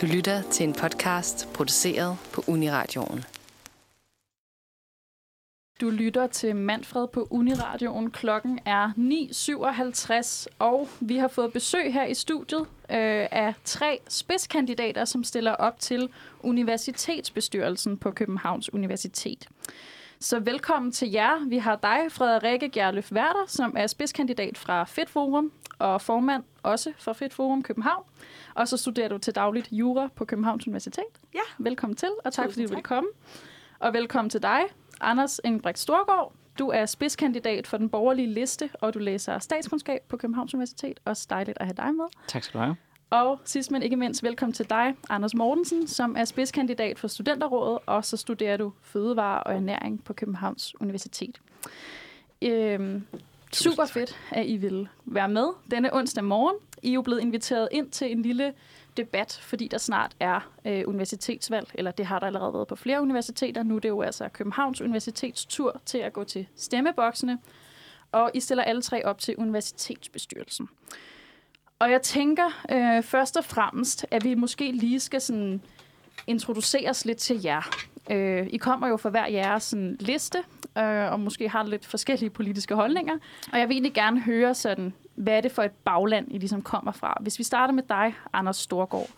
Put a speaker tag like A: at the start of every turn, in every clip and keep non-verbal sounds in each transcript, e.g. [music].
A: Du lytter til en podcast produceret på Uniradioen.
B: Du lytter til Manfred på Uniradioen. Klokken er 9.57, og vi har fået besøg her i studiet øh, af tre spidskandidater, som stiller op til Universitetsbestyrelsen på Københavns Universitet. Så velkommen til jer. Vi har dig, Frederikke Gerløf Werter, som er spidskandidat fra Fedt Forum og formand også for Fedt Forum København. Og så studerer du til dagligt jura på Københavns Universitet.
C: Ja.
B: Velkommen til, og tak
C: Tusind
B: fordi du
C: tak.
B: vil komme. Og velkommen til dig, Anders Engelbrecht Storgård. Du er spidskandidat for den borgerlige liste, og du læser statskundskab på Københavns Universitet. Også dejligt at have dig med.
D: Tak skal du have.
B: Og sidst men ikke mindst, velkommen til dig, Anders Mortensen, som er spidskandidat for Studenterrådet, og så studerer du fødevare og ernæring på Københavns Universitet. Øhm, super fedt, at I vil være med denne onsdag morgen. I er jo blevet inviteret ind til en lille debat, fordi der snart er øh, universitetsvalg, eller det har der allerede været på flere universiteter. Nu er det jo altså Københavns Universitets tur til at gå til stemmeboksene, og I stiller alle tre op til universitetsbestyrelsen. Og jeg tænker øh, først og fremmest, at vi måske lige skal sådan introduceres lidt til jer. Øh, I kommer jo for hver jeres sådan, liste, øh, og måske har lidt forskellige politiske holdninger. Og jeg vil egentlig gerne høre sådan, hvad er det for et bagland, I ligesom kommer fra? Hvis vi starter med dig, Anders Storgård.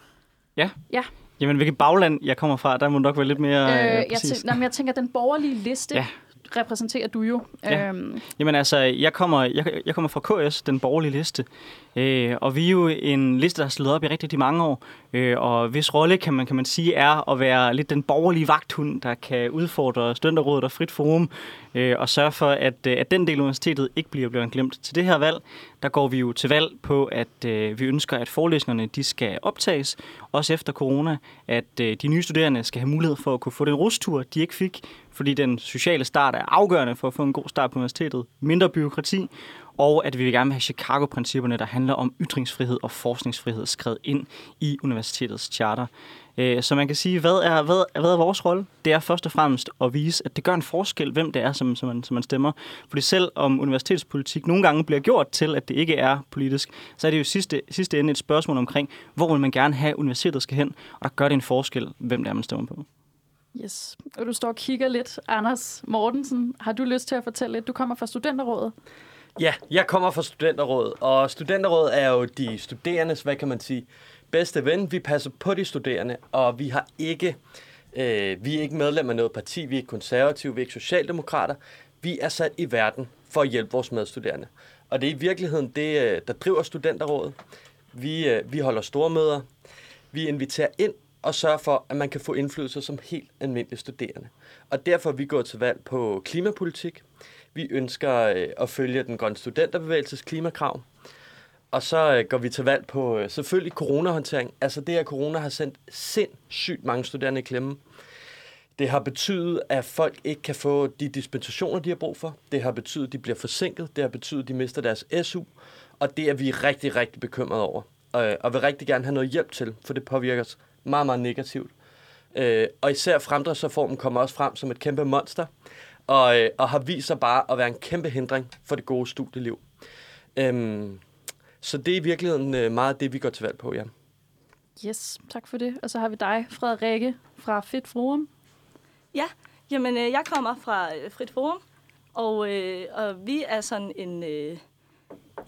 D: Jamen, hvilket bagland jeg kommer fra, der må du nok være lidt mere øh,
B: Øh, jeg,
D: præcis.
B: tænker, nej, men jeg tænker, den borgerlige liste
D: Ja.
B: Repræsenterer du jo.
D: Ja.
B: Øhm,
D: Jamen altså, jeg kommer, jeg, jeg kommer fra KS, den borgerlige liste. Øh, og vi er jo en liste, der har slået op i rigtig, mange år. Øh, og hvis rolle, kan man, kan man sige, er at være lidt den borgerlige vagthund, der kan udfordre Studenterrådet og Frit Forum, øh, og sørge for, at, øh, at den del af universitetet ikke bliver, bliver glemt. Til det her valg, der går vi jo til valg på, at øh, vi ønsker, at forelæsningerne de skal optages, også efter corona, at øh, de nye studerende skal have mulighed for at kunne få den rustur, de ikke fik, fordi den sociale start er afgørende for at få en god start på universitetet. Mindre byråkrati, og at vi vil gerne vil have Chicago-principperne, der handler om ytringsfrihed og forskningsfrihed, skrevet ind i universitetets charter. Øh, så man kan sige, hvad er, hvad, hvad er vores rolle? Det er først og fremmest at vise, at det gør en forskel, hvem det er, som, som, man, som man stemmer. Fordi selv om universitetspolitik nogle gange bliver gjort til, at det ikke er politisk, så er det jo sidste, sidste ende et spørgsmål omkring, hvor vil man gerne have, at universitetet skal hen, og der gør det en forskel, hvem det er, man stemmer på.
B: yes. Og du står og kigger lidt. Anders Mortensen, har du lyst til at fortælle lidt? Du kommer fra Studenterrådet.
E: Ja, jeg kommer fra Studenterrådet, og Studenterrådet er jo de studerendes, hvad kan man sige, bedste ven. Vi passer på de studerende, og vi har ikke, øh, vi er ikke medlem af noget parti, vi er ikke konservative, vi er ikke socialdemokrater. Vi er sat i verden for at hjælpe vores medstuderende. Og det er i virkeligheden det, øh, der driver Studenterrådet. Vi, øh, vi holder store møder, vi inviterer ind og sørger for, at man kan få indflydelse som helt almindelig studerende. Og derfor er vi gået til valg på klimapolitik. Vi ønsker øh, at følge den grønne studenterbevægelses klimakrav. Og så øh, går vi til valg på øh, selvfølgelig coronahåndtering. Altså det, at corona har sendt sindssygt mange studerende i klemme. Det har betydet, at folk ikke kan få de dispensationer, de har brug for. Det har betydet, at de bliver forsinket. Det har betydet, at de mister deres SU. Og det er vi rigtig, rigtig bekymrede over. Øh, Og vil rigtig gerne have noget hjælp til, for det påvirker os meget, meget negativt. Øh, Og især fremdriftsreformen kommer også frem som et kæmpe monster, og, øh, og har vist sig bare at være en kæmpe hindring for det gode studieliv. Øhm, så det er i virkeligheden øh, meget det, vi går til valg på, ja.
B: Yes, tak for det. Og så har vi dig, Frederikke fra Fedt Forum.
C: Ja, jamen øh, jeg kommer fra øh, Frit Forum, og, øh, og vi er sådan en, øh,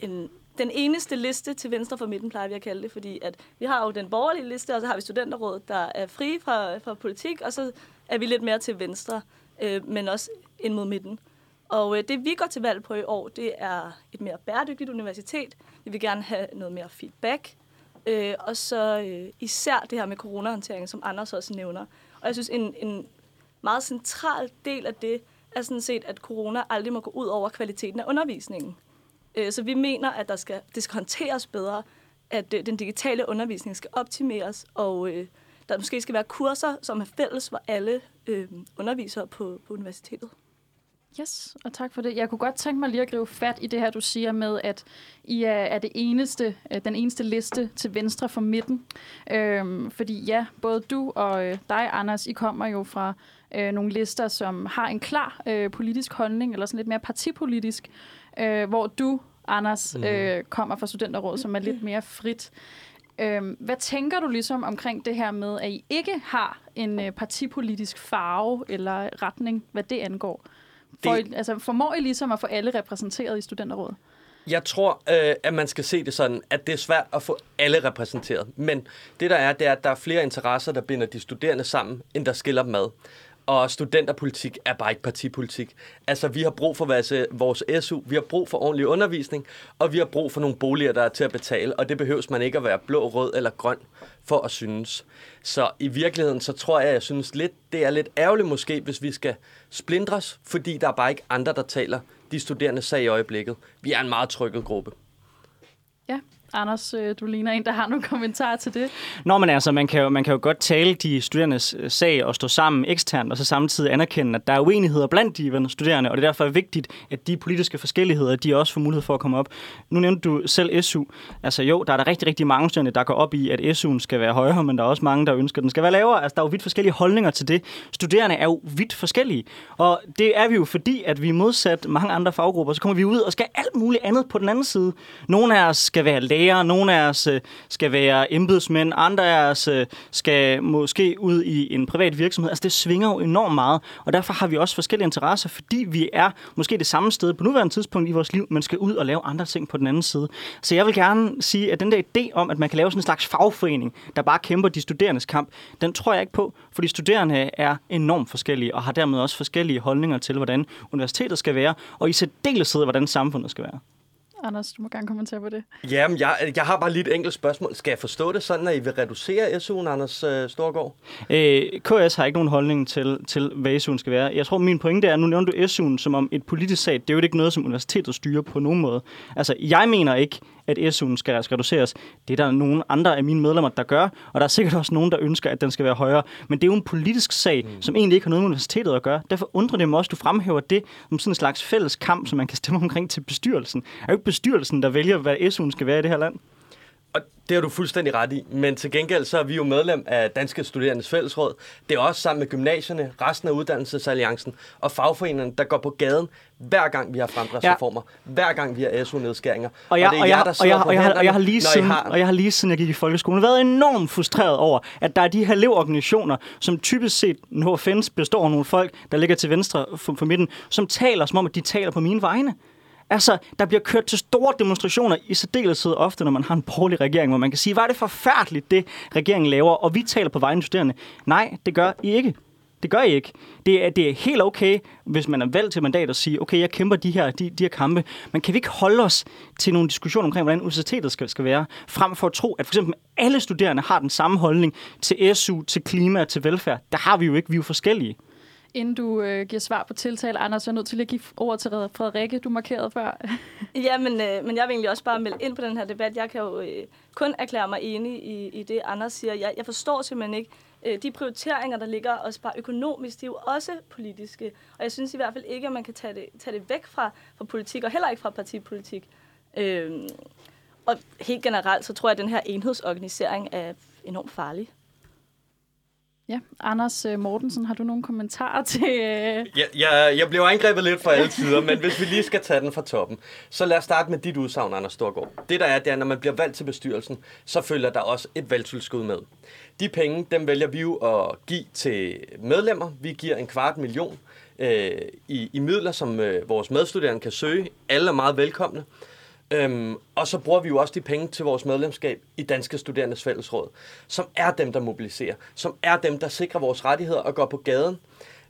C: en, den eneste liste til venstre for midten, plejer vi at kalde det, fordi at vi har jo den borgerlige liste, og så har vi studenterrådet, der er fri fra, fra politik, og så er vi lidt mere til venstre, øh, men også ind mod midten. Og øh, det vi går til valg på i år, det er et mere bæredygtigt universitet. Vi vil gerne have noget mere feedback, øh, og så øh, især det her med coronahåndtering, som Anders også nævner. Og jeg synes, en, en meget central del af det er sådan set, at corona aldrig må gå ud over kvaliteten af undervisningen. Øh, Så vi mener, at der skal, det skal håndteres bedre, at øh, den digitale undervisning skal optimeres, og øh, der måske skal være kurser, som er fælles for alle øh, undervisere på, på universitetet.
B: Yes, og tak for det. Jeg kunne godt tænke mig lige at gribe fat i det her, du siger med, at I er, er det eneste, øh, den eneste liste til venstre for midten. Øhm, fordi ja, både du og øh, dig, Anders, I kommer jo fra øh, nogle lister, som har en klar øh, politisk holdning, eller sådan lidt mere partipolitisk, øh, hvor du, Anders, øh, kommer fra Studenterrådet, som er lidt mere frit. Øhm, hvad tænker du ligesom omkring det her med, at I ikke har en øh, partipolitisk farve eller retning, hvad det angår? For,
E: Det-
B: I, altså, formår I ligesom at få alle repræsenteret i studenterrådet?
E: Jeg tror, øh, at man skal se det sådan, at det er svært at få alle repræsenteret. Men det der er, det er, at der er flere interesser, der binder de studerende sammen, end der skiller dem ad. Og studenterpolitik er bare ikke partipolitik. Altså, vi har brug for vores, vores SU, vi har brug for ordentlig undervisning, og vi har brug for nogle boliger, der er til at betale, og det behøves man ikke at være blå, rød eller grøn for at synes. Så i virkeligheden, så tror jeg, jeg synes lidt, det er lidt ærgerligt måske, hvis vi skal splindres, fordi der er bare ikke andre, der taler de studerende sag i øjeblikket. Vi er en meget trykket gruppe.
B: Ja, Anders, øh, du ligner en, der har nogle kommentarer til det.
D: Nå, men altså, man kan, jo, man kan jo godt tale de studerendes øh, sag og stå sammen eksternt, og så samtidig anerkende, at der er uenigheder blandt de studerende, og det er derfor vigtigt, at de politiske forskelligheder, de også får mulighed for at komme op. Nu nævnte du selv SU. Altså jo, der er der rigtig, rigtig mange studerende, der går op i, at SU'en skal være højere, men der er også mange, der ønsker, at den skal være lavere. Altså, der er jo vidt forskellige holdninger til det. Studerende er jo vidt forskellige, og det er vi jo fordi, at vi modsat mange andre faggrupper, så kommer vi ud og skal alt muligt andet på den anden side. Nogle af os skal være læger, nogle af os øh, skal være embedsmænd, andre af os øh, skal måske ud i en privat virksomhed. Altså det svinger jo enormt meget, og derfor har vi også forskellige interesser, fordi vi er måske det samme sted på nuværende tidspunkt i vores liv, men skal ud og lave andre ting på den anden side. Så jeg vil gerne sige, at den der idé om, at man kan lave sådan en slags fagforening, der bare kæmper de studerendes kamp, den tror jeg ikke på, fordi studerende er enormt forskellige, og har dermed også forskellige holdninger til, hvordan universitetet skal være, og i særdeleshed, hvordan samfundet skal være.
B: Anders, du må gerne kommentere på det.
E: Jamen, jeg, jeg har bare lige et enkelt spørgsmål. Skal jeg forstå det sådan, at I vil reducere SU'en, Anders øh, Storgård?
D: Øh, KS har ikke nogen holdning til, til, hvad SU'en skal være. Jeg tror, min pointe er, nu nævner du SU'en som om et politisk sag. Det er jo ikke noget, som universitetet styrer på nogen måde. Altså, jeg mener ikke, at SU'en skal reduceres. Det er der nogle andre af mine medlemmer, der gør, og der er sikkert også nogen, der ønsker, at den skal være højere. Men det er jo en politisk sag, mm. som egentlig ikke har noget med universitetet at gøre. Derfor undrer det mig også, at du fremhæver det som sådan en slags fælles kamp, som man kan stemme [laughs] omkring til bestyrelsen. Er jo ikke bestyrelsen, der vælger, hvad SU'en skal være i det her land.
E: Og det har du fuldstændig ret i. Men til gengæld så er vi jo medlem af Danske Studerendes Fællesråd. Det er også sammen med gymnasierne, resten af Uddannelsesalliancen og fagforeningerne, der går på gaden hver gang vi har fremdriftsreformer. Ja. Hver gang vi har SU-nedskæringer.
D: Og jeg,
E: er
D: og, jeg, og, jeg, og, jeg, har- og jeg har lige siden,
E: har-
D: og jeg har lige siden jeg gik i folkeskolen været enormt frustreret over, at der er de her elevorganisationer, som typisk set, no offense, består af nogle folk, der ligger til venstre for, for midten, som taler som om, at de taler på mine vegne. Altså, der bliver kørt til store demonstrationer i særdeleshed ofte, når man har en borgerlig regering, hvor man kan sige, var er det forfærdeligt, det regeringen laver, og vi taler på vegne af studerende. Nej, det gør I ikke. Det gør I ikke. Det er, det er helt okay, hvis man er valgt til mandat at sige, okay, jeg kæmper de her, de, de her kampe, men kan vi ikke holde os til nogle diskussioner omkring, hvordan universitetet skal, skal være, frem for at tro, at for eksempel alle studerende har den samme holdning til SU, til klima, til velfærd. Der har vi jo ikke, vi er jo forskellige.
B: Inden du øh, giver svar på tiltale, Anders, jeg er nødt til at give ord til Frederikke, du markerede før. [laughs]
C: Ja, men, øh, men jeg vil egentlig også bare melde ind på den her debat. Jeg kan jo øh, kun erklære mig enig i, i det, Anders siger. Jeg, jeg forstår simpelthen ikke øh, de prioriteringer, der ligger også bare økonomisk. De er jo også politiske. Og jeg synes i hvert fald ikke, at man kan tage det, tage det væk fra, fra politik, og heller ikke fra partipolitik. Øh, og helt generelt, så tror jeg, at den her enhedsorganisering er enormt farlig.
B: Ja, Anders øh, Mortensen, har du nogle kommentarer [laughs] til... Øh...
E: Jeg, jeg, jeg blev angrebet lidt fra alle sider, men hvis vi lige skal tage den fra toppen, så lad os starte med dit udsagn, Anders Storgård. Det der er, det er, når man bliver valgt til bestyrelsen, så følger der også et valgtilskud med. De penge, dem vælger vi jo at give til medlemmer. Vi giver en kvart million øh, i, i midler, som øh, vores medstuderende kan søge. Alle er meget velkomne. Øhm, og så bruger vi jo også de penge til vores medlemskab i Danske Studerendes Fællesråd, som er dem, der mobiliserer, som er dem, der sikrer vores rettigheder og går på gaden,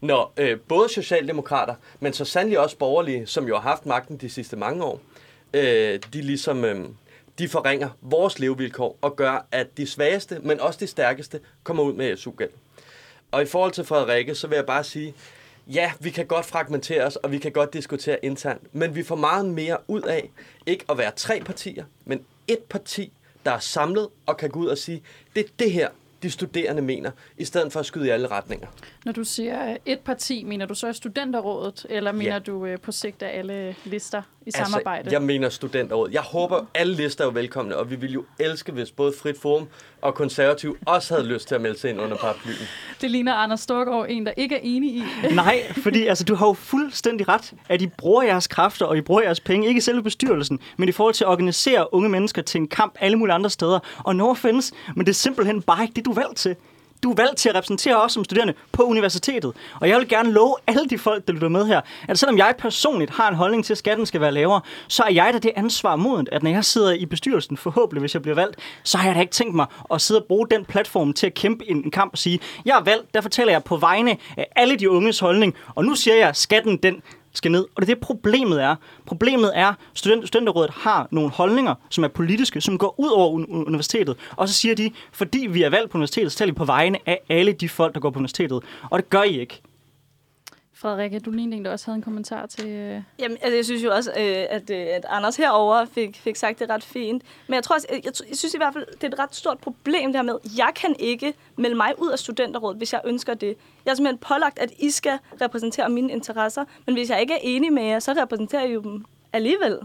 E: når øh, både socialdemokrater, men så sandelig også borgerlige, som jo har haft magten de sidste mange år, øh, de ligesom øh, de forringer vores levevilkår og gør, at de svageste, men også de stærkeste, kommer ud med SU-gæld. Og i forhold til Frederikke, så vil jeg bare sige, ja, vi kan godt fragmentere os, og vi kan godt diskutere internt, men vi får meget mere ud af ikke at være tre partier, men et parti, der er samlet og kan gå ud og sige, det er det her, de studerende mener, i stedet for at skyde i alle retninger.
B: Når du siger øh, et parti, mener du så studenterrådet, eller mener
E: Ja.
B: du øh, på sigt af alle lister i samarbejde?
E: Altså, jeg mener studenterråd. Jeg håber, alle lister er jo velkomne, og vi ville jo elske, hvis både Frit Forum og Konservativ også havde lyst til at melde sig ind under paraplyen.
B: Det ligner Anders Storgård, en, der ikke er enig i. [laughs]
D: Nej, fordi altså, du har jo fuldstændig ret, at I bruger jeres kræfter, og I bruger jeres penge, ikke i selve bestyrelsen, men i forhold til at organisere unge mennesker til en kamp alle mulige andre steder. Og no offense, men det er simpelthen bare ikke det, du er valgt til. Du er valgt til at repræsentere os som studerende på universitetet. Og jeg vil gerne love alle de folk, der lytter med her, at selvom jeg personligt har en holdning til, at skatten skal være lavere, så er jeg da det ansvar modent, at når jeg sidder i bestyrelsen, forhåbentlig hvis jeg bliver valgt, så har jeg da ikke tænkt mig at sidde og bruge den platform til at kæmpe en, kamp og sige, jeg er valgt, der fortæller jeg på vegne af alle de unges holdning, og nu siger jeg, at skatten den skal ned. Og det er det, problemet er. Problemet er, at student, studenterrådet har nogle holdninger, som er politiske, som går ud over un- universitetet. Og så siger de, fordi vi er valgt på universitetet, så taler vi på vegne af alle de folk, der går på universitetet. Og det gør I ikke.
B: Frederikke, du lignede en, der også havde en kommentar til... Øh...
C: Jamen, altså, jeg synes jo også, øh, at, øh, at Anders herover fik, fik sagt det ret fint. Men jeg tror også, jeg, jeg, jeg synes i hvert fald, det er et ret stort problem der med, jeg kan ikke melde mig ud af studenterrådet, hvis jeg ønsker det. Jeg er simpelthen pålagt, at I skal repræsentere mine interesser, men hvis jeg ikke er enig med jer, så repræsenterer jeg jo dem alligevel.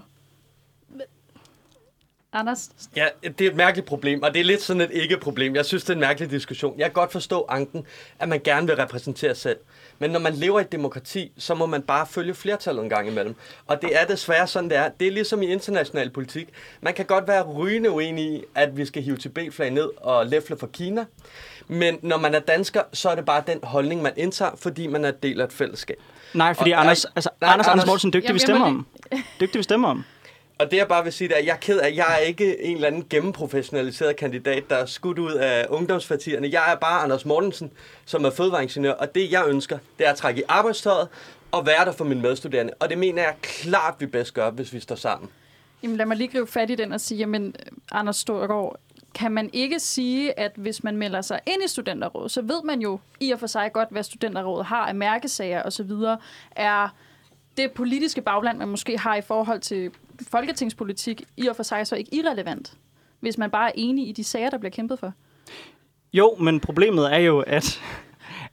B: Anders,
E: Ja, det er et mærkeligt problem, og det er lidt sådan et ikke-problem. Jeg synes, det er en mærkelig diskussion. Jeg kan godt forstå anken, at man gerne vil repræsentere sig selv. Men når man lever i et demokrati, så må man bare følge flertallet en gang imellem. Og det er desværre sådan, det er. Det er ligesom i international politik. Man kan godt være rygende uenig i, at vi skal hive Tibet-flag ned og læfle for Kina. Men når man er dansker, så er det bare den holdning, man indtager, fordi man er del af et fællesskab.
D: Nej, fordi
E: Og-
D: Anders, altså,
E: nej,
D: Anders, Anders
E: Anders-
D: Mortensen, dygtig vi stemmer om. Dygtig vi stemmer om.
E: Og det jeg bare vil sige, det er, at jeg er ked af, at jeg er ikke en eller anden gennemprofessionaliseret kandidat, der er skudt ud af ungdomspartierne. Jeg er bare Anders Mortensen, som er fødevareingeniør, og det jeg ønsker, det er at trække i arbejdstøjet og være der for mine medstuderende. Og det mener jeg klart, vi bedst gør, hvis vi står sammen.
B: jamen lad mig lige gribe fat i den og sige, jamen Anders Storgård, kan man ikke sige, at hvis man melder sig ind i studenterrådet, så ved man jo i og for sig godt, hvad studenterrådet har af mærkesager osv., er det politiske bagland, man måske har i forhold til folketingspolitik, i og for sig så ikke irrelevant, hvis man bare er enig i de sager, der bliver kæmpet for.
D: Jo, men problemet er jo, at,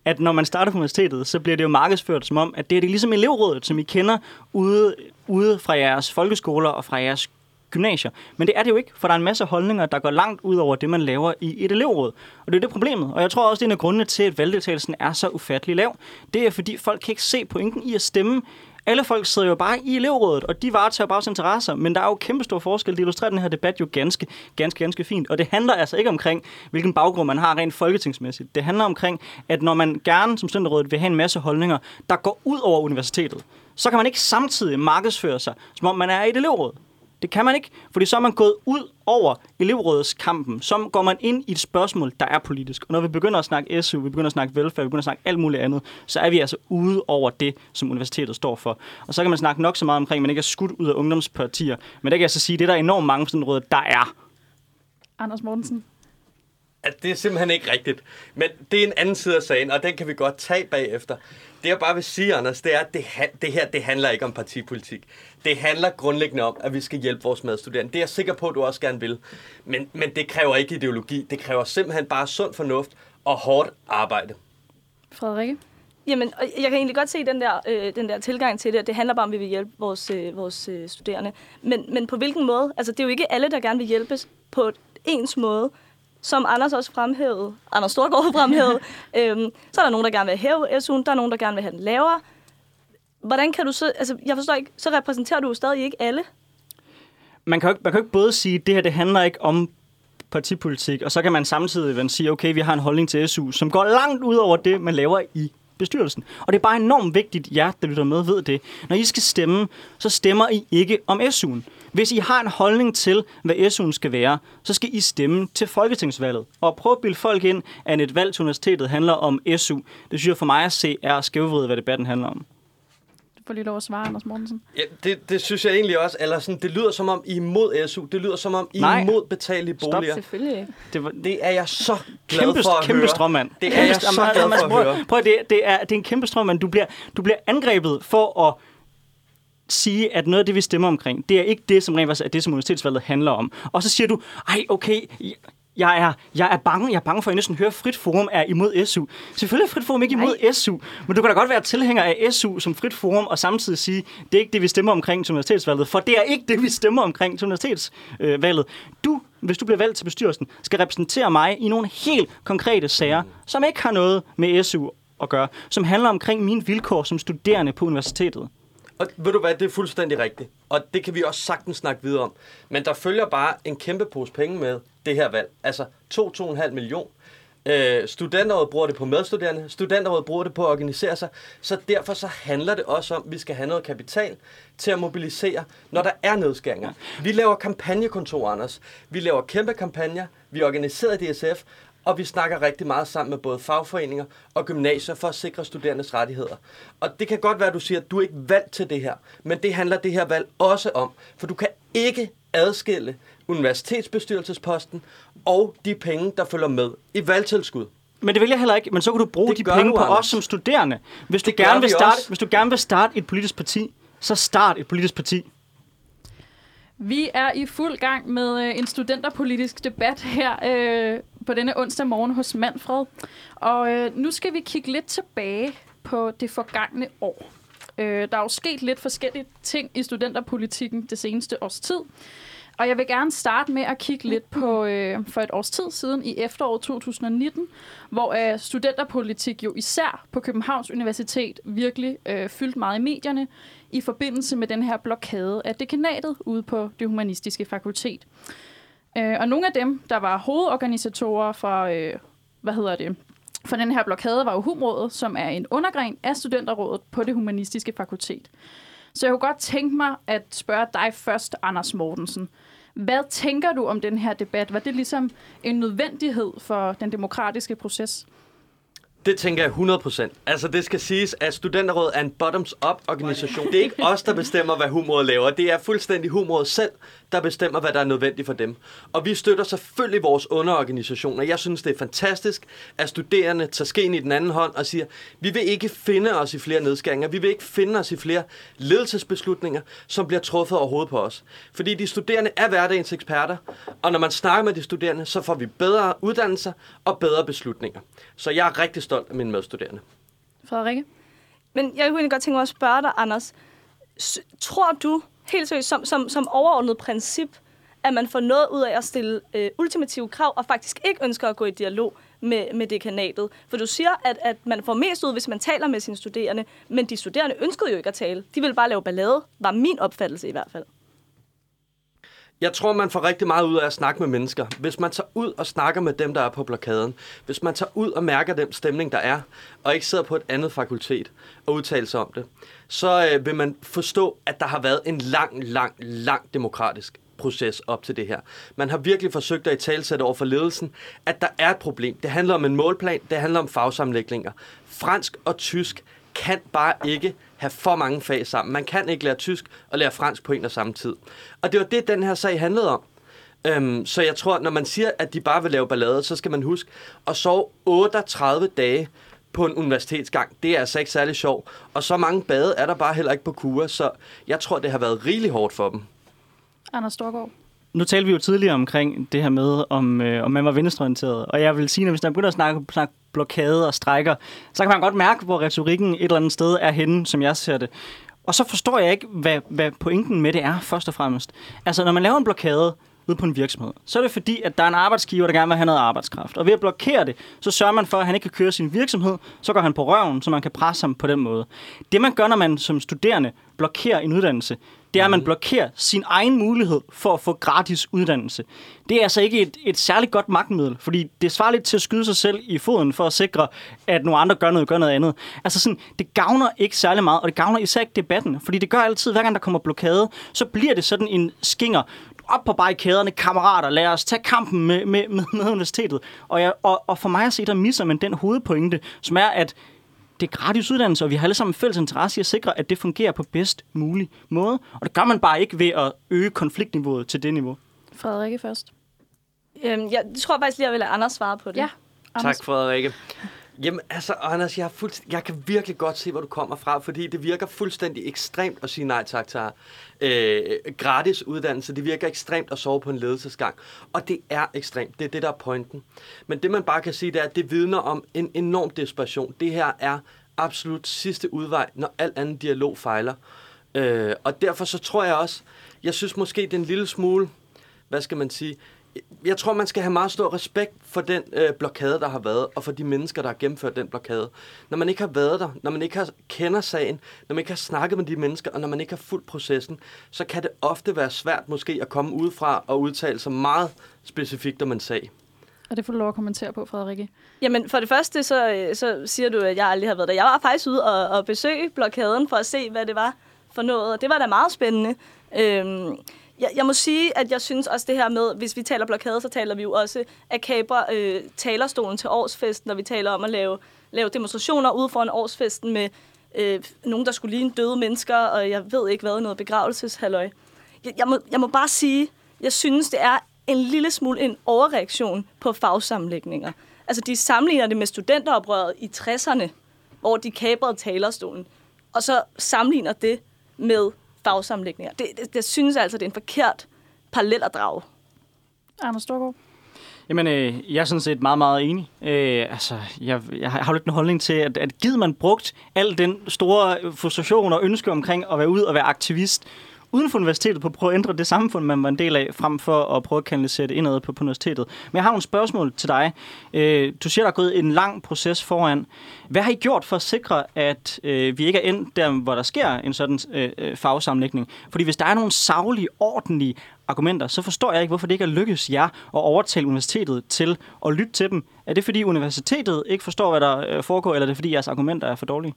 D: at når man starter på universitetet, så bliver det jo markedsført som om, at det er det ligesom elevrådet, som I kender ude, ude fra jeres folkeskoler og fra jeres gymnasier. Men det er det jo ikke, for der er en masse holdninger, der går langt ud over det, man laver i et elevråd. Og det er det problemet. Og jeg tror også, det er en af grundene til, at valgdeltagelsen er så ufattelig lav. Det er, fordi folk kan ikke se pointen i at stemme. Alle folk sidder jo bare i elevrådet, og de varetager bare deres interesser, men der er jo kæmpe stor forskel. Det illustrerer den her debat jo ganske, ganske, ganske fint. Og det handler altså ikke omkring, hvilken baggrund man har rent folketingsmæssigt. Det handler omkring, at når man gerne som studenterrådet vil have en masse holdninger, der går ud over universitetet, så kan man ikke samtidig markedsføre sig, som om man er i et elevråd. Det kan man ikke, fordi så er man gået ud over elevrådskampen. Så går man ind i et spørgsmål, der er politisk. Og når vi begynder at snakke SU, vi begynder at snakke velfærd, vi begynder at snakke alt muligt andet, så er vi altså ude over det, som universitetet står for. Og så kan man snakke nok så meget omkring, at man ikke er skudt ud af ungdomspartier. Men det kan jeg så sige, det er der enormt mange sådan råd, der er.
B: Anders Mortensen.
E: At det er simpelthen ikke rigtigt. Men det er en anden side af sagen, og den kan vi godt tage bagefter. Det jeg bare vil sige, Anders, det er, at det, det her det handler ikke om partipolitik. Det handler grundlæggende om, at vi skal hjælpe vores medstuderende. Det er jeg sikker på, at du også gerne vil. Men, men det kræver ikke ideologi. Det kræver simpelthen bare sund fornuft og hårdt arbejde.
B: Frederikke?
C: Jamen, og jeg kan egentlig godt se den der, øh, den der tilgang til det, at det handler bare om, at vi vil hjælpe vores, øh, vores øh, studerende. Men, men på hvilken måde? Altså, det er jo ikke alle, der gerne vil hjælpes på ens måde. Som Anders også fremhævede, Anders Storgård fremhævede, [laughs] øhm, så er der nogen, der gerne vil hæve SU'en, der er nogen, der gerne vil have den lavere. Hvordan kan du så, altså jeg forstår ikke, så repræsenterer du jo stadig ikke alle.
D: man kan jo ikke, man kan jo ikke både sige, at det her det handler ikke om partipolitik, og så kan man samtidig sige, okay, vi har en holdning til SU, som går langt ud over det, man laver i bestyrelsen. Og det er bare enormt vigtigt, jer, der lytter med, ved det. Når I skal stemme, så stemmer I ikke om SU'en. Hvis I har en holdning til, hvad SU'en skal være, så skal I stemme til folketingsvalget. Og prøv at bilde folk ind, at et valg til universitetet handler om SU. Det synes jeg for mig at se er skævvridet, hvad debatten handler om.
B: Du får lige lov at svare, Anders Mortensen.
E: Ja, det, det synes jeg egentlig også. Eller sådan, det lyder som om, I er imod SU. Det lyder som om, I er
D: Nej.
E: imod betalelige
D: Stop.
E: boliger.
C: Selvfølgelig ikke.
D: Det var,
E: Det er jeg så glad
D: kæmpe,
E: for at
D: kæmpe
E: høre.
D: strømmand.
E: Det er
D: Kæmpe
E: jeg så glad for at
D: prøv,
E: høre.
D: Prøv, det, det, er, det er en kæmpe strømmand. Du bliver, du bliver angrebet for at sige, at noget af det, vi stemmer omkring, det er ikke det, som rent faktisk er det, som universitetsvalget handler om. Og så siger du, ej, okay, jeg er, jeg er bange. Jeg er bange for, at jeg næsten hører, at Frit Forum er imod SU. Selvfølgelig er Frit Forum ikke imod Nej. SU, men du kan da godt være tilhænger af SU som Frit Forum, og samtidig sige, det er ikke det, vi stemmer omkring til universitetsvalget, for det er ikke det, vi stemmer omkring til universitetsvalget. Du, hvis du bliver valgt til bestyrelsen, skal repræsentere mig i nogle helt konkrete sager, som ikke har noget med SU at gøre, som handler omkring mine vilkår som studerende på universitetet.
E: Og ved du hvad, det er fuldstændig rigtigt. Og det kan vi også sagtens snakke videre om. Men der følger bare en kæmpe pose penge med det her valg. Altså 2-2,5 million. Øh, studenterrådet bruger det på medstuderende. Studenterrådet bruger det på at organisere sig. Så derfor så handler det også om, at vi skal have noget kapital til at mobilisere, når der er nedskæringer. Vi laver kampagnekontor, Anders. Vi laver kæmpe kampagner. Vi organiserer DSF, og vi snakker rigtig meget sammen med både fagforeninger og gymnasier for at sikre studerendes rettigheder. Og det kan godt være, at du siger, at du er ikke valgt til det her, men det handler det her valg også om, for du kan ikke adskille universitetsbestyrelsesposten og de penge, der følger med i valgtilskud.
D: Men det vil jeg heller ikke. Men så kan du bruge
E: Det
D: de penge
E: du,
D: på
E: Anders.
D: os som studerende. Hvis du,
E: Det
D: gerne vil
E: vi
D: starte,
E: også.
D: hvis du gerne vil starte et politisk parti, så start et politisk parti.
B: Vi er i fuld gang med øh, en studenterpolitisk debat her øh, på denne onsdag morgen hos Manfred. Og øh, nu skal vi kigge lidt tilbage på det forgangne år. Øh, der er jo sket lidt forskellige ting i studenterpolitikken det seneste års tid. Og jeg vil gerne starte med at kigge lidt på øh, for et års tid siden i efteråret 2019, hvor øh, studenterpolitik jo især på Københavns Universitet virkelig øh, fyldt meget i medierne i forbindelse med den her blokade af dekanatet ude på det humanistiske fakultet. Øh, og nogle af dem, der var hovedorganisatorer for, øh, hvad hedder det, for den her blokade, var jo HUMrådet, som er en undergren af studenterrådet på det humanistiske fakultet. Så jeg kunne godt tænke mig at spørge dig først, Anders Mortensen. Hvad tænker du om den her debat? Var det ligesom en nødvendighed for den demokratiske proces?
E: Det tænker jeg 100%. Altså, det skal siges, at Studenterrådet er en bottoms-up organisation. Det er ikke os, der bestemmer, hvad humoret laver. Det er fuldstændig humoret selv, der bestemmer, hvad der er nødvendigt for dem. Og vi støtter selvfølgelig vores underorganisationer. Jeg synes, det er fantastisk, at studerende tager skeen i den anden hånd og siger, vi vil ikke finde os i flere nedskæringer. Vi vil ikke finde os i flere ledelsesbeslutninger, som bliver truffet over hovedet på os. Fordi de studerende er hverdagens eksperter, og når man snakker med de studerende, så får vi bedre uddannelser og bedre beslutninger. Så jeg er rigtig stolt af mine medstuderende.
B: Frederikke?
C: Men jeg kunne godt tænke mig at spørge dig, Anders. S- tror du, helt seriøst, som, som, som overordnet princip, at man får noget ud af at stille øh, ultimative krav, og faktisk ikke ønsker at gå i dialog med, med dekanatet? For du siger, at, at man får mest ud, hvis man taler med sine studerende, men de studerende ønskede jo ikke at tale. De ville bare lave ballade, var min opfattelse i hvert fald.
E: Jeg tror, man får rigtig meget ud af at snakke med mennesker. Hvis man tager ud og snakker med dem, der er på blokaden, hvis man tager ud og mærker den stemning, der er, og ikke sidder på et andet fakultet og udtaler sig om det, så øh, vil man forstå, at der har været en lang, lang, lang demokratisk proces op til det her. Man har virkelig forsøgt at i talsætte over for ledelsen, at der er et problem. Det handler om en målplan, det handler om fagsamlægninger. Fransk og tysk kan bare ikke have for mange fag sammen. Man kan ikke lære tysk og lære fransk på en og samme tid. Og det var det, den her sag handlede om. Øhm, så jeg tror, når man siger, at de bare vil lave ballade, så skal man huske at sove 38 dage på en universitetsgang. Det er altså ikke særlig sjovt. Og så mange bade er der bare heller ikke på Kura, så jeg tror, det har været rigeligt hårdt for dem.
B: Anders Storgård?
D: Nu talte vi jo tidligere omkring det her med, om, øh, om man var venstreorienteret. Og jeg vil sige, at hvis man begynder at snakke, snakke blokade og strækker, så kan man godt mærke, hvor retorikken et eller andet sted er henne, som jeg ser det. Og så forstår jeg ikke, hvad, hvad pointen med det er, først og fremmest. Altså, når man laver en blokade ude på en virksomhed, så er det fordi, at der er en arbejdsgiver, der gerne vil have noget arbejdskraft. Og ved at blokere det, så sørger man for, at han ikke kan køre sin virksomhed, så går han på røven, så man kan presse ham på den måde. Det man gør, når man som studerende blokerer en uddannelse, det er, at man blokerer sin egen mulighed for at få gratis uddannelse. Det er altså ikke et, et særligt godt magtmiddel, fordi det svarer lidt til at skyde sig selv i foden for at sikre, at nogle andre gør noget, gør noget andet. Altså sådan, det gavner ikke særlig meget, og det gavner især ikke debatten, fordi det gør altid, hver gang der kommer blokade, så bliver det sådan en skinger, op på barrikaderne, kammerater, lad os tage kampen med, med, med, med universitetet. Og, jeg, og, og for mig at se, der misser man den hovedpointe, som er, at det er gratis uddannelse, og vi har alle sammen fælles interesse i at sikre, at det fungerer på bedst mulig måde. Og det gør man bare ikke ved at øge konfliktniveauet til det niveau.
B: Frederikke først.
C: Øhm, jeg tror faktisk lige, jeg vil lade Anders svare på det.
B: Ja, Anders.
E: Tak, Frederikke. Jamen, altså, Anders, jeg, har fuldst- jeg kan virkelig godt se, hvor du kommer fra, fordi det virker fuldstændig ekstremt at sige nej tak til øh, gratis uddannelse. Det virker ekstremt at sove på en ledelsesgang. Og det er ekstremt. Det er det, der er pointen. Men det, man bare kan sige, det er, at det vidner om en enorm desperation. Det her er absolut sidste udvej, når al anden dialog fejler. Øh, og derfor så tror jeg også, jeg synes måske, det er en lille smule, hvad skal man sige, jeg tror, man skal have meget stor respekt for den øh, blokade, der har været, og for de mennesker, der har gennemført den blokade. Når man ikke har været der, når man ikke har kender sagen, når man ikke har snakket med de mennesker, og når man ikke har fulgt processen, så kan det ofte være svært måske at komme udefra og udtale sig meget specifikt om en sag.
B: Og det får du lov at kommentere på, Frederikke.
C: Jamen, for det første, så, øh, så siger du, at jeg aldrig har været der. Jeg var faktisk ude og, og besøge blokaden for at se, hvad det var for noget, og det var da meget spændende. Øhm, jeg, jeg må sige, at jeg synes også det her med, hvis vi taler blokade, så taler vi jo også at kabre øh, talerstolen til årsfesten, når vi taler om at lave, lave demonstrationer ude foran årsfesten med øh, nogen, der skulle ligne døde mennesker, og jeg ved ikke hvad, noget begravelseshalløj. Jeg, jeg, må, jeg må bare sige, jeg synes, det er en lille smule en overreaktion på fagsamlægninger. Altså, de sammenligner det med studenteroprøret i 60'erne, hvor de kabrede talerstolen, og så sammenligner det med fagsamlægninger. Det, det, det synes jeg altså, det er en forkert parallel at drage.
B: Anders Storgård?
D: Jamen, øh, jeg er sådan set meget, meget enig. Øh, altså, jeg, jeg har lidt en holdning til, at, at givet man brugt al den store frustration og ønske omkring at være ude og være aktivist, uden for universitetet på at prøve at ændre det samfund, man var en del af, frem for at prøve at kanalisere det indad på, på universitetet. Men jeg har nogle spørgsmål til dig. Øh, du siger, der er gået en lang proces foran. Hvad har I gjort for at sikre, at øh, vi ikke er endt der, hvor der sker en sådan øh, øh, fagsamlægning? Fordi hvis der er nogle savlige, ordentlige argumenter, så forstår jeg ikke, hvorfor det ikke er lykkes jer at overtale universitetet til at lytte til dem. Er det, fordi universitetet ikke forstår, hvad der øh, foregår, eller er det, fordi jeres argumenter er for dårlige?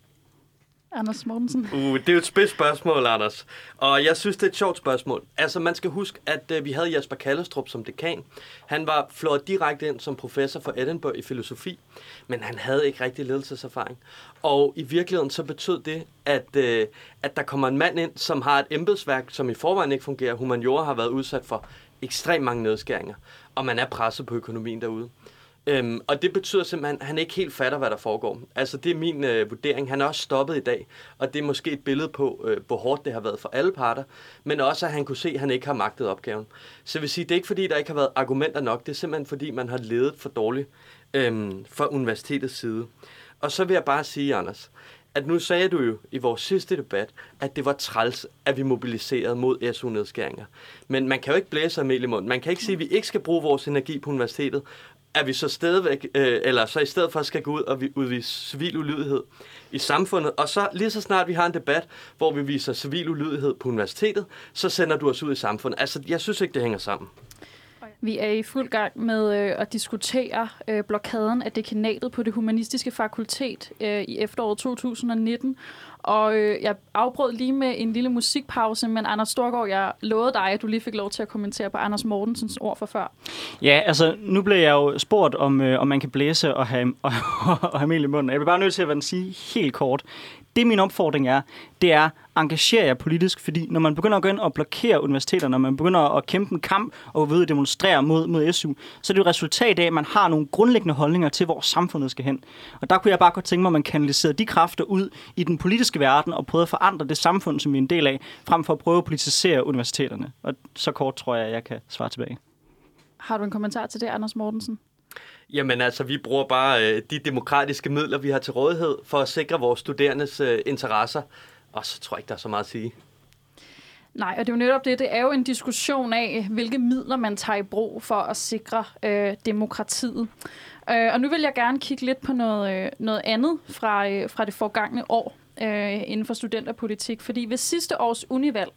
B: Anders Mortensen.
E: Uh, det er jo et spids spørgsmål, Anders. Og jeg synes, det er et sjovt spørgsmål. Altså, man skal huske, at uh, vi havde Jesper Kallestrup som dekan. Han var flået direkte ind som professor for Edinburgh i filosofi, men han havde ikke rigtig ledelseserfaring. Og i virkeligheden så betød det, at, uh, at der kommer en mand ind, som har et embedsværk, som i forvejen ikke fungerer. Humaniora har været udsat for ekstremt mange nedskæringer, og man er presset på økonomien derude. Øhm, og det betyder simpelthen, at han ikke helt fatter, hvad der foregår. Altså, det er min øh, vurdering. Han er også stoppet i dag, og det er måske et billede på, øh, hvor hårdt det har været for alle parter, men også, at han kunne se, at han ikke har magtet opgaven. Så jeg vil sige, det er ikke fordi, der ikke har været argumenter nok. Det er simpelthen fordi, man har ledet for dårligt øhm, fra universitetets side. Og så vil jeg bare sige, Anders, at nu sagde du jo i vores sidste debat, at det var træls, at vi mobiliserede mod SU-nedskæringer. Men man kan jo ikke blæse af i munden. Man kan ikke sige, at vi ikke skal bruge vores energi på universitetet, at vi så stadigvæk, øh, eller så i stedet for skal gå ud og vi udvise civil ulydighed i samfundet, og så lige så snart vi har en debat, hvor vi viser civil ulydighed på universitetet, så sender du os ud i samfundet. Altså, jeg synes ikke, det hænger sammen.
B: Vi er i fuld gang med øh, at diskutere øh, blokaden af dekanatet på det humanistiske fakultet øh, i efteråret 2019. Og øh, jeg afbrød lige med en lille musikpause, men Anders Storgård, jeg lovede dig, at du lige fik lov til at kommentere på Anders Mortensens ord for før.
D: Ja, altså nu blev jeg jo spurgt, om, øh, om man kan blæse og have, og, [laughs] og have mel i munden. Jeg vil bare nødt til at sige helt kort. Det min opfordring er, det er, engagere jer politisk, fordi når man begynder at gå ind og blokere universiteterne, når man begynder at kæmpe en kamp og ved at demonstrere mod, mod SU, så er det jo et resultat af, at man har nogle grundlæggende holdninger til, hvor samfundet skal hen. Og der kunne jeg bare godt tænke mig, at man kanaliserede de kræfter ud i den politiske verden og prøvede at forandre det samfund, som vi er en del af, frem for at prøve at politisere universiteterne. Og så kort tror jeg, at jeg kan svare tilbage.
B: Har du en kommentar til det, Anders Mortensen?
E: Jamen altså, vi bruger bare øh, de demokratiske midler, vi har til rådighed, for at sikre vores studerendes øh, interesser. Og så tror jeg ikke, der er så meget at sige.
B: Nej, og det er jo netop det. Det er jo en diskussion af, hvilke midler man tager i brug for at sikre øh, demokratiet. Øh, og nu vil jeg gerne kigge lidt på noget, øh, noget andet fra, øh, fra det forgangne år øh, inden for studenterpolitik. Fordi ved sidste års univalg,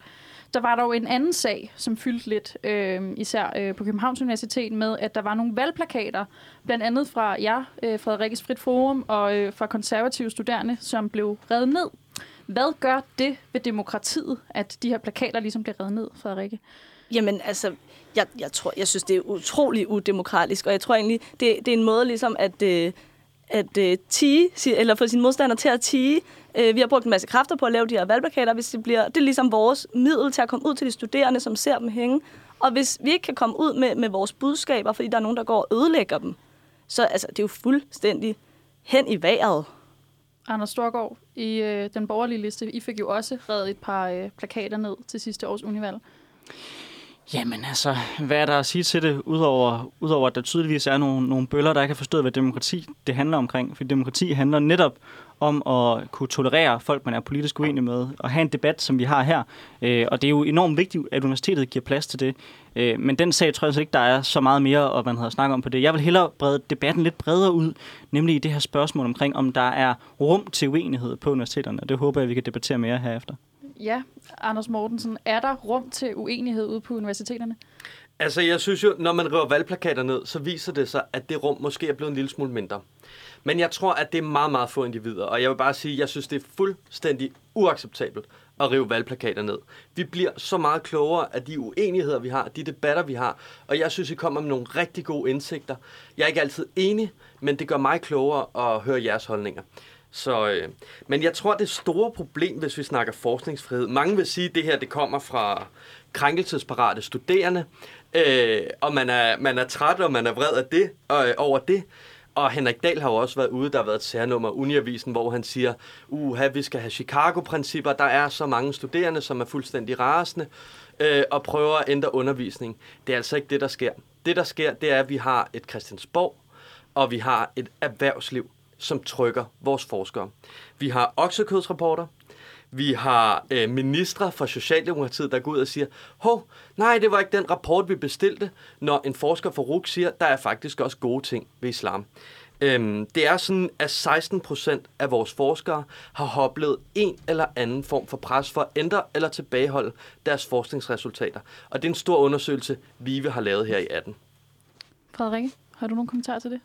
B: der var dog en anden sag, som fyldte lidt, øh, især øh, på Københavns Universitet, med at der var nogle valgplakater, blandt andet fra jer, øh, Frederikkes Frit Forum, og øh, fra konservative studerende, som blev reddet ned. Hvad gør det ved demokratiet, at de her plakater ligesom bliver reddet ned, Frederikke?
C: Jamen, altså, jeg, jeg, tror, jeg synes, det er utrolig udemokratisk, og jeg tror egentlig, det, det er en måde ligesom at, øh, at øh, tige, eller få sine modstandere til at tige. Øh, vi har brugt en masse kræfter på at lave de her valgplakater, hvis det bliver, det er ligesom vores middel til at komme ud til de studerende, som ser dem hænge. Og hvis vi ikke kan komme ud med, med vores budskaber, fordi der er nogen, der går og ødelægger dem, så altså, det er jo fuldstændig hen i vejret.
B: Anders Storgård, i øh, den borgerlige liste, I fik jo også reddet et par øh, plakater ned til sidste års univalg.
D: Jamen altså, hvad er der at sige til det, udover, udover at der tydeligvis er nogle, nogle bøller, der ikke har forstået, hvad demokrati det handler omkring. For demokrati handler netop om at kunne tolerere folk, man er politisk uenig med, og have en debat, som vi har her. Øh, og det er jo enormt vigtigt, at universitetet giver plads til det. Øh, men den sag tror jeg altså ikke, der er så meget mere, og man havde snakket om på det. Jeg vil hellere brede debatten lidt bredere ud, nemlig i det her spørgsmål omkring, om der er rum til uenighed på universiteterne. Og det håber jeg, vi kan debattere mere herefter.
B: Ja, Anders Mortensen, er der rum til uenighed ude på universiteterne?
E: Altså, jeg synes jo, når man river valgplakater ned, så viser det sig, at det rum måske er blevet en lille smule mindre. Men jeg tror, at det er meget, meget få individer. Og jeg vil bare sige, at jeg synes, det er fuldstændig uacceptabelt at rive valgplakater ned. Vi bliver så meget klogere af de uenigheder, vi har, de debatter, vi har. Og jeg synes, I kommer med nogle rigtig gode indsigter. Jeg er ikke altid enig, men det gør mig klogere at høre jeres holdninger. Så, øh, men jeg tror, det store problem, hvis vi snakker forskningsfrihed, mange vil sige, at det her det kommer fra krænkelsesparate studerende, øh, og man er, man er træt, og man er vred af det, øh, over det. Og Henrik Dahl har jo også været ude, der har været et særnummer Uniavisen, hvor han siger, uha, vi skal have Chicago-principper, der er så mange studerende, som er fuldstændig rasende, øh, og prøver at ændre undervisning. Det er altså ikke det, der sker. Det, der sker, det er, at vi har et Christiansborg, og vi har et erhvervsliv, som trykker vores forskere. Vi har oksekødsrapporter, vi har øh, ministre fra Socialdemokratiet, der går ud og siger, hov, nej, det var ikke den rapport, vi bestilte, når en forsker fra RUK siger, der er faktisk også gode ting ved islam. Øhm, det er sådan, at 16 procent af vores forskere har oplevet en eller anden form for pres for at ændre eller tilbageholde deres forskningsresultater. Og det er en stor undersøgelse, VIVE har lavet her i 18.
B: Frederikke, har du nogle kommentarer til det?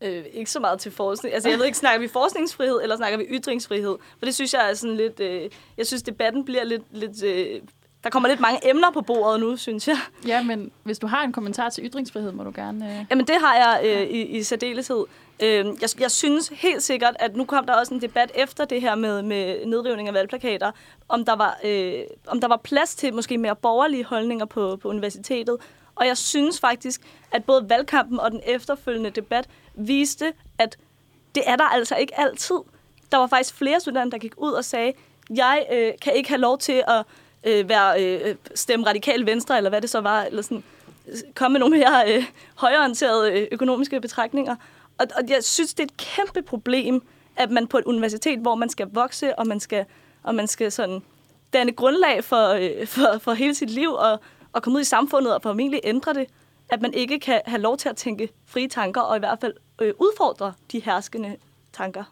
C: Øh, ikke så meget til forskning. Altså, jeg ved ikke, snakker vi forskningsfrihed, eller snakker vi ytringsfrihed? For det synes jeg er sådan lidt... Øh, jeg synes, debatten bliver lidt... lidt øh, der kommer lidt mange emner på bordet nu, synes jeg.
B: Ja, men hvis du har en kommentar til ytringsfrihed, må du gerne... Øh...
C: Jamen, det har jeg øh, i, i særdeleshed. Øh, jeg, jeg synes helt sikkert, at nu kom der også en debat efter det her med, med nedrivning af valgplakater, om der, var, øh, om der var plads til måske mere borgerlige holdninger på, på universitetet. Og jeg synes faktisk, at både valgkampen og den efterfølgende debat viste, at det er der altså ikke altid. Der var faktisk flere studerende, der gik ud og sagde, jeg øh, kan ikke have lov til at øh, være øh, øh stemme radikal venstre, eller hvad det så var, eller sådan, øh, komme med nogle mere øh, højorienterede øh, økonomiske betragtninger. Og, og jeg synes, det er et kæmpe problem, at man på et universitet, hvor man skal vokse, og man skal, og man skal sådan danne grundlag for, øh, for, for hele sit liv, og, og komme ud i samfundet og formentlig ændre det, at man ikke kan have lov til at tænke frie tanker, og i hvert fald øh, udfordre de herskende tanker.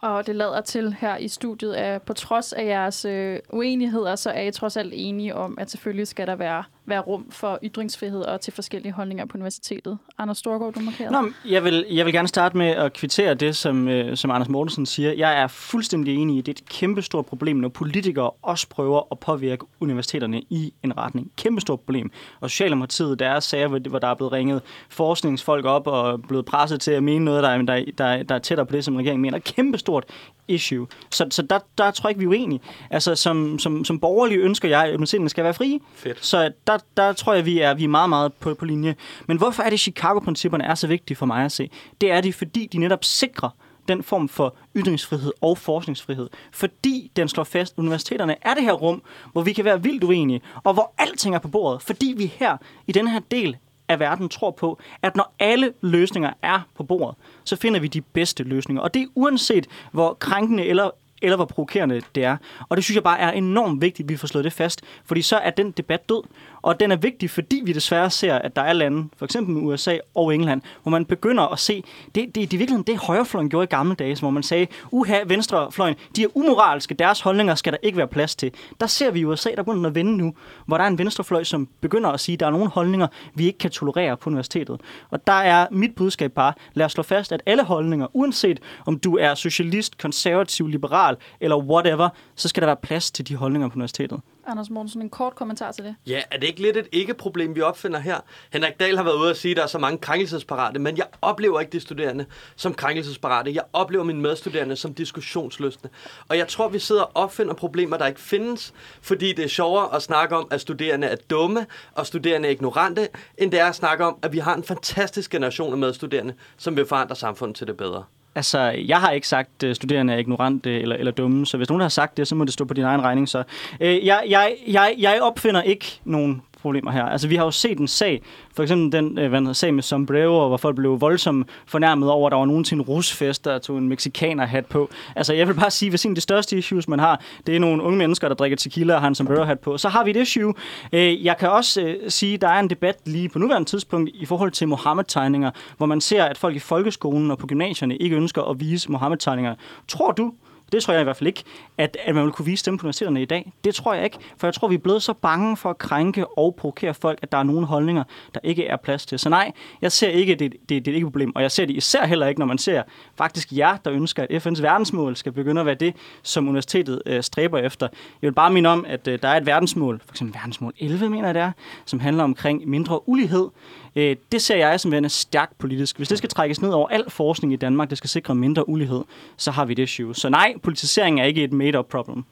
B: Og det lader til her i studiet, at på trods af jeres øh, uenigheder, så er I trods alt enige om, at selvfølgelig skal der være være rum for ytringsfrihed og til forskellige holdninger på universitetet. Anders Storgård, du markerer.
D: Nå, jeg vil, jeg vil gerne starte med at kvittere det, som, øh, som Anders Mortensen siger. Jeg er fuldstændig enig i, det er et kæmpestort problem, når politikere også prøver at påvirke universiteterne i en retning. Kæmpestort problem. Og Socialdemokratiet, der er sager, hvor der er blevet ringet forskningsfolk op og blevet presset til at mene noget, der, der, der, der er tættere på det, som regeringen mener. Kæmpestort issue. Så, så der, der tror jeg ikke, vi er uenige. Altså, som, som, som borgerlig ønsker jeg, at universiteterne skal være frie.
E: Fedt.
D: Så der, der tror jeg, vi er, vi er meget, meget på, på linje. Men hvorfor er det, Chicago-principperne er så vigtige for mig at se? Det er det, fordi de netop sikrer den form for ytringsfrihed og forskningsfrihed. Fordi den slår fast, at universiteterne er det her rum, hvor vi kan være vildt uenige, og hvor alting er på bordet. Fordi vi her, i den her del af verden, tror på, at når alle løsninger er på bordet, så finder vi de bedste løsninger. Og det er uanset, hvor krænkende eller eller hvor provokerende det er. Og det synes jeg bare er enormt vigtigt, at vi får slået det fast, fordi så er den debat død. Og den er vigtig, fordi vi desværre ser, at der er lande, for eksempel USA og England, hvor man begynder at se, det, det, det er virkelig det, højrefløjen gjorde i gamle dage, hvor man sagde, uha, venstrefløjen, de er umoralske, deres holdninger skal der ikke være plads til. Der ser vi i USA, der begynder at vende nu, hvor der er en venstrefløj, som begynder at sige, at der er nogle holdninger, vi ikke kan tolerere på universitetet. Og der er mit budskab bare, lad os slå fast, at alle holdninger, uanset om du er socialist, konservativ, liberal eller whatever, så skal der være plads til de holdninger på universitetet.
B: Anders Mortensen, en kort kommentar til det.
E: Ja, er det ikke lidt et ikke-problem, vi opfinder her? Henrik Dahl har været ude og sige, at der er så mange krænkelsesparate, men jeg oplever ikke de studerende som krænkelsesparate. Jeg oplever mine medstuderende som diskussionsløsne. Og jeg tror, vi sidder og opfinder problemer, der ikke findes, fordi det er sjovere at snakke om, at studerende er dumme og studerende er ignorante, end det er at snakke om, at vi har en fantastisk generation af medstuderende, som vil forandre samfundet til det bedre.
D: Altså, jeg har ikke sagt, at studerende er ignorante øh, eller, eller dumme, så hvis nogen har sagt det, så må det stå på din egen regning. Så. Øh, jeg, jeg, jeg, jeg opfinder ikke nogen problemer her. Altså, vi har jo set en sag, for eksempel den øh, hvad hedder, sag med Sombrero, hvor folk blev voldsomt fornærmet over, at der var nogen til en rusfest, der tog en mexikaner-hat på. Altså, jeg vil bare sige, hvis en af de største issues, man har, det er nogle unge mennesker, der drikker tequila og har en Sombrero-hat på, så har vi et issue. Øh, jeg kan også øh, sige, at der er en debat lige på nuværende tidspunkt i forhold til Mohammed-tegninger, hvor man ser, at folk i folkeskolen og på gymnasierne ikke ønsker at vise Mohammed-tegninger. Tror du, det tror jeg i hvert fald ikke, at, at man vil kunne vise dem på universiteterne i dag. Det tror jeg ikke, for jeg tror, vi er blevet så bange for at krænke og provokere folk, at der er nogle holdninger, der ikke er plads til. Så nej, jeg ser ikke, det, det, det er ikke et problem, og jeg ser det især heller ikke, når man ser faktisk jer, der ønsker, at FN's verdensmål skal begynde at være det, som universitetet øh, stræber efter. Jeg vil bare minde om, at øh, der er et verdensmål, for eksempel verdensmål 11, mener jeg det er, som handler omkring mindre ulighed. Øh, det ser jeg som værende stærkt politisk. Hvis det skal trækkes ned over al forskning i Danmark, det skal sikre mindre ulighed, så har vi det issue. Så nej, politisering er ikke et made-up problem.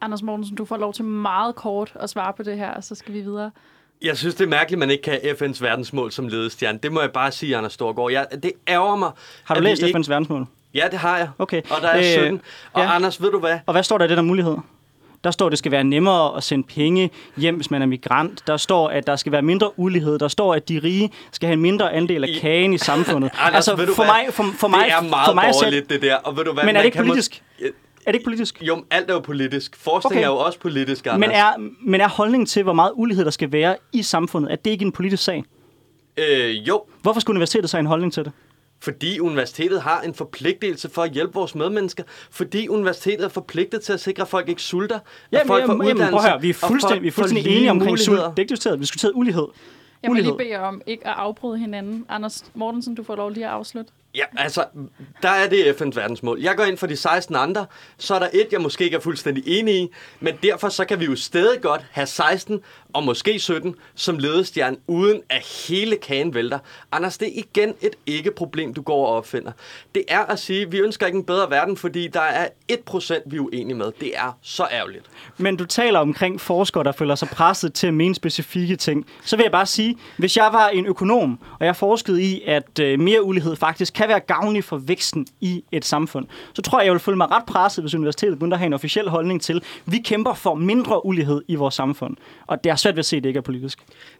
B: Anders Mortensen, du får lov til meget kort at svare på det her, og så skal vi videre.
E: Jeg synes, det er mærkeligt, at man ikke kan FN's verdensmål som ledestjerne. Det må jeg bare sige, Anders Storgård. Jeg, det ærger mig.
D: Har du læst ikke... FN's verdensmål?
E: Ja, det har jeg.
D: Okay.
E: Og der er øh, 17. Og ja. Anders, ved du hvad?
D: Og hvad står der i den der mulighed? Der står, at det skal være nemmere at sende penge hjem, hvis man er migrant. Der står, at der skal være mindre ulighed. Der står, at de rige skal have en mindre andel af kagen i samfundet. [laughs]
E: Anders, altså,
D: for mig, for, for mig,
E: det er meget
D: for mig
E: borgerligt, det der. Og ved du hvad?
D: Men er det ikke politisk?
E: Må...
D: Er det ikke politisk?
E: Jo, alt er jo politisk. Forskning
D: Okay.
E: er jo også politisk, Anders.
D: Men er, men er holdningen til, hvor meget ulighed der skal være i samfundet, at det ikke er en politisk sag?
E: Øh, jo,
D: Hvorfor skulle universitetet så have en holdning til det?
E: Fordi universitetet har en forpligtelse for at hjælpe vores medmennesker. Fordi universitetet er forpligtet til at sikre, at folk ikke sulter. at
D: Jamen,
E: folk får
D: jamen, jamen, prøv at
E: uddannelse,
D: høre, vi er
E: og folk
D: fuldstændig, vi er
E: får
D: fuldstændig enige omkring sult. Det er ikke diskuteret. Vi diskuterer ulighed.
B: Jeg må lige bede jer om ikke at afbryde hinanden. Anders Mortensen, du får lov lige at afslutte.
E: Ja, altså, der er det FN's verdensmål. Jeg går ind for de 16 andre, så er der et, jeg måske ikke er fuldstændig enig i, men derfor så kan vi jo stadig godt have 16 og måske 17 som ledestjerne, uden at hele kagen vælter. Anders, det er igen et ikke-problem, du går og opfinder. Det er at sige, at vi ønsker ikke en bedre verden, fordi der er 1% vi er uenige med. Det er så ærgerligt.
D: Men du taler omkring forskere, der føler sig presset til at mene specifikke ting. Så vil jeg bare sige, hvis jeg var en økonom, og jeg forskede i, at øh, mere ulighed faktisk kan være gavnlig for væksten i et samfund, så tror jeg, jeg vil føle mig ret presset, hvis universitetet begynder at have en officiel holdning til, vi kæmper for mindre ulighed i vores samfund. Og det er svært ved at se, at det ikke er politisk.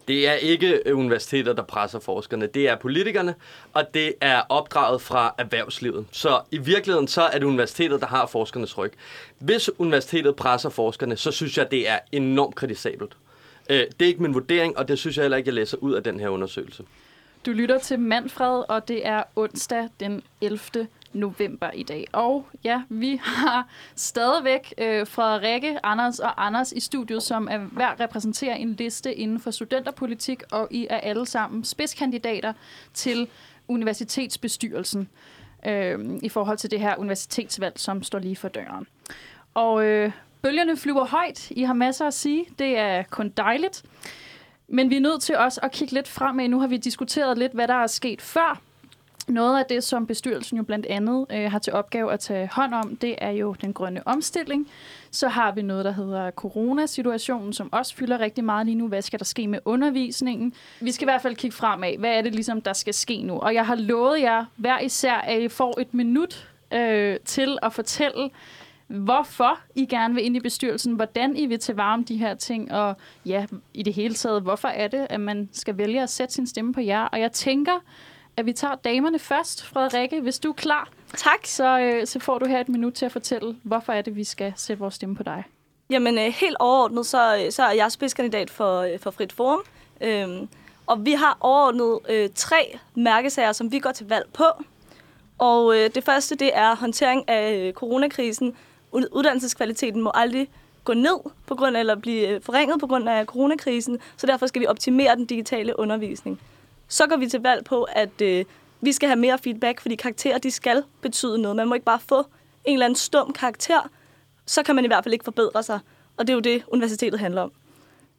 E: Det er ikke universiteter, der presser forskerne. Det er politikerne, og det er opdraget fra erhvervslivet. Så i virkeligheden så er det universitetet, der har forskernes ryg. Hvis universitetet presser forskerne, så synes jeg, det er enormt kritisabelt. Øh, det er ikke min vurdering, og det synes jeg heller ikke, jeg læser ud af den her undersøgelse.
B: Du lytter til Manfred, og det er onsdag den 11. november i dag. Og ja, vi har stadigvæk øh, Frederikke, Anders og Anders i studiet, som er hver repræsenterer en liste inden for studenterpolitik, og I er alle sammen spidskandidater til universitetsbestyrelsen øh, i forhold til det her universitetsvalg, som står lige for døren. Og øh, bølgerne flyver højt. I har masser at sige. Det er kun dejligt. Men vi er nødt til også at kigge lidt fremad. Nu har vi diskuteret lidt, hvad der er sket før. Noget af det, som bestyrelsen jo blandt andet øh, har til opgave at tage hånd om, det er jo den grønne omstilling. Så har vi noget, der hedder coronasituationen, som også fylder rigtig meget lige nu. Hvad skal der ske med undervisningen? Vi skal i hvert fald kigge fremad. Hvad er det ligesom, der skal ske nu? Og jeg har lovet jer hver især, at I får et minut øh, til at fortælle, hvorfor I gerne vil ind i bestyrelsen, hvordan I vil til varme de her ting, og ja, i det hele taget, hvorfor er det, at man skal vælge at sætte sin stemme på jer. Og jeg tænker, at vi tager damerne først. Frederikke, hvis du er klar,
C: Tak.
B: så, øh, så får du her et minut til at fortælle, hvorfor er det, vi skal sætte vores stemme på dig.
C: Jamen, øh, helt overordnet, så, øh, så er jeg spidskandidat for, øh, for Frit Forum. Øhm, og vi har overordnet øh, tre mærkesager, som vi går til valg på. Og øh, det første, det er håndtering af øh, coronakrisen. Uddannelseskvaliteten må aldrig gå ned på grund af, eller blive øh, forringet på grund af coronakrisen, så derfor skal vi optimere den digitale undervisning. Så går vi til valg på, at øh, vi skal have mere feedback, fordi karakterer, de skal betyde noget. Man må ikke bare få en eller anden stum karakter, så kan man i hvert fald ikke forbedre sig. Og det er jo det, universitetet handler om.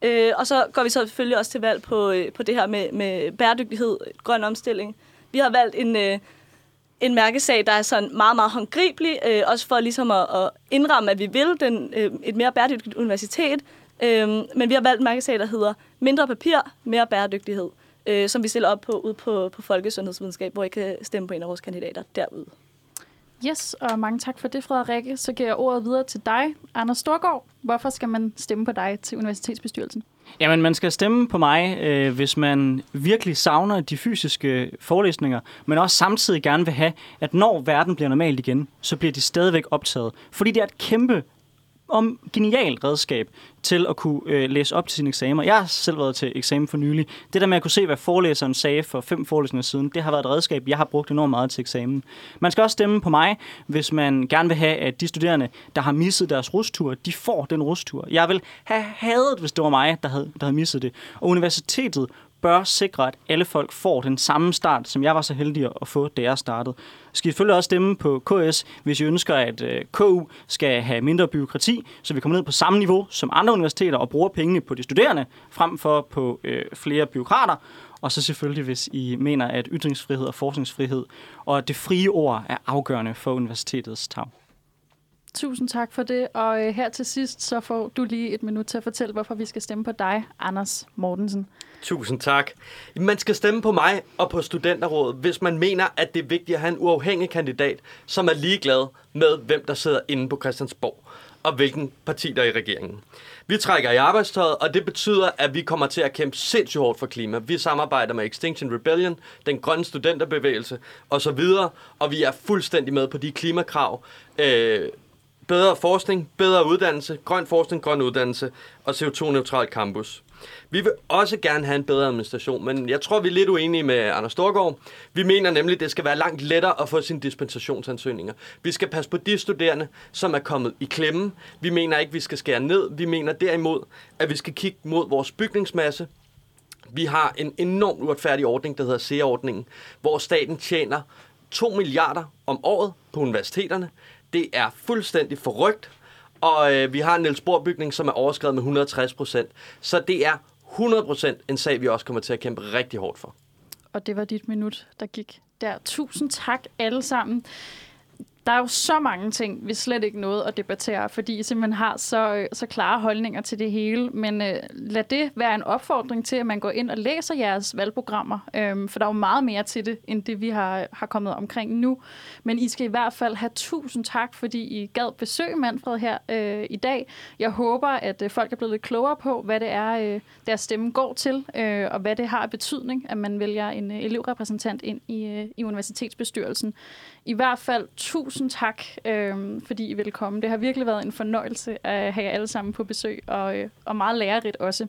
C: Øh, og så går vi så selvfølgelig også til valg på, øh, på det her med, med bæredygtighed, grøn omstilling. Vi har valgt en, øh, en mærkesag, der er sådan meget, meget håndgribelig, øh, også for ligesom at, at indramme, at vi vil den, øh, et mere bæredygtigt universitet. Øh, men vi har valgt en mærkesag, der hedder mindre papir, mere bæredygtighed, øh, som vi stiller op på ude på, på folkesundhedsvidenskab, hvor I kan stemme på en af vores kandidater derude.
B: Yes, og mange tak for det, Frederikke. Så giver jeg ordet videre til dig, Anders Storgård. Hvorfor skal man stemme på dig til universitetsbestyrelsen?
D: Jamen, man skal stemme på mig, øh, hvis man virkelig savner de fysiske forelæsninger, men også samtidig gerne vil have, at når verden bliver normal igen, så bliver de stadigvæk optaget. Fordi det er et kæmpe om genialt redskab til at kunne øh, læse op til sine eksamener. Jeg har selv været til eksamen for nylig. Det der med at kunne se, hvad forelæseren sagde for fem forelæsninger siden, det har været et redskab, jeg har brugt enormt meget til eksamen. Man skal også stemme på mig, hvis man gerne vil have, at de studerende, der har misset deres rustur, de får den rustur. Jeg vil have hadet, hvis det var mig, der havde, der havde misset det. Og universitetet bør sikre, at alle folk får den samme start, som jeg var så heldig at få, da jeg startede. Skal I selvfølgelig også stemme på KS, hvis I ønsker, at øh, KU skal have mindre byråkrati, så vi kommer ned på samme niveau som andre universiteter og bruger pengene på de studerende, frem for på øh, flere byråkrater. Og så selvfølgelig, hvis I mener, at ytringsfrihed og forskningsfrihed og det frie ord er afgørende for universitetets tag.
B: Tusind tak for det, og øh, her til sidst, så får du lige et minut til at fortælle, hvorfor vi skal stemme på dig, Anders Mortensen.
E: Tusind tak. Man skal stemme på mig og på studenterrådet, hvis man mener, at det er vigtigt at have en uafhængig kandidat, som er ligeglad med, hvem der sidder inde på Christiansborg og hvilken parti der er i regeringen. Vi trækker i arbejdstøjet, og det betyder, at vi kommer til at kæmpe sindssygt hårdt for klima. Vi samarbejder med Extinction Rebellion, den grønne studenterbevægelse osv., og vi er fuldstændig med på de klimakrav, øh, bedre forskning, bedre uddannelse, grøn forskning, grøn uddannelse og CO2-neutral campus. Vi vil også gerne have en bedre administration, men jeg tror, vi er lidt uenige med Anders Storgård. Vi mener nemlig, at det skal være langt lettere at få sine dispensationsansøgninger. Vi skal passe på de studerende, som er kommet i klemme. Vi mener ikke, at vi skal skære ned. Vi mener derimod, at vi skal kigge mod vores bygningsmasse. Vi har en enormt uretfærdig ordning, der hedder SEA-ordningen, hvor staten tjener 2 milliarder om året på universiteterne. Det er fuldstændig forrygt, og øh, vi har en Niels Bohr bygning, som er overskrevet med 160 procent. Så det er 100 procent en sag, vi også kommer til at kæmpe rigtig hårdt for.
B: Og det var dit minut, der gik der. Tusind tak alle sammen der er jo så mange ting, vi slet ikke nåede at debattere, fordi I simpelthen har så, øh, så klare holdninger til det hele. Men øh, lad det være en opfordring til, at man går ind og læser jeres valgprogrammer, øh, for der er jo meget mere til det, end det vi har, har kommet omkring nu. Men I skal i hvert fald have tusind tak, fordi I gad besøge Manfred her øh, i dag. Jeg håber, at øh, folk er blevet lidt klogere på, hvad det er, øh, deres stemme går til, øh, og hvad det har af betydning, at man vælger en øh, elevrepræsentant ind i, øh, i universitetsbestyrelsen. I hvert fald tusind tak, øh, fordi I ville komme. Det har virkelig været en fornøjelse at have jer alle sammen på besøg, og, øh, og meget lærerigt også.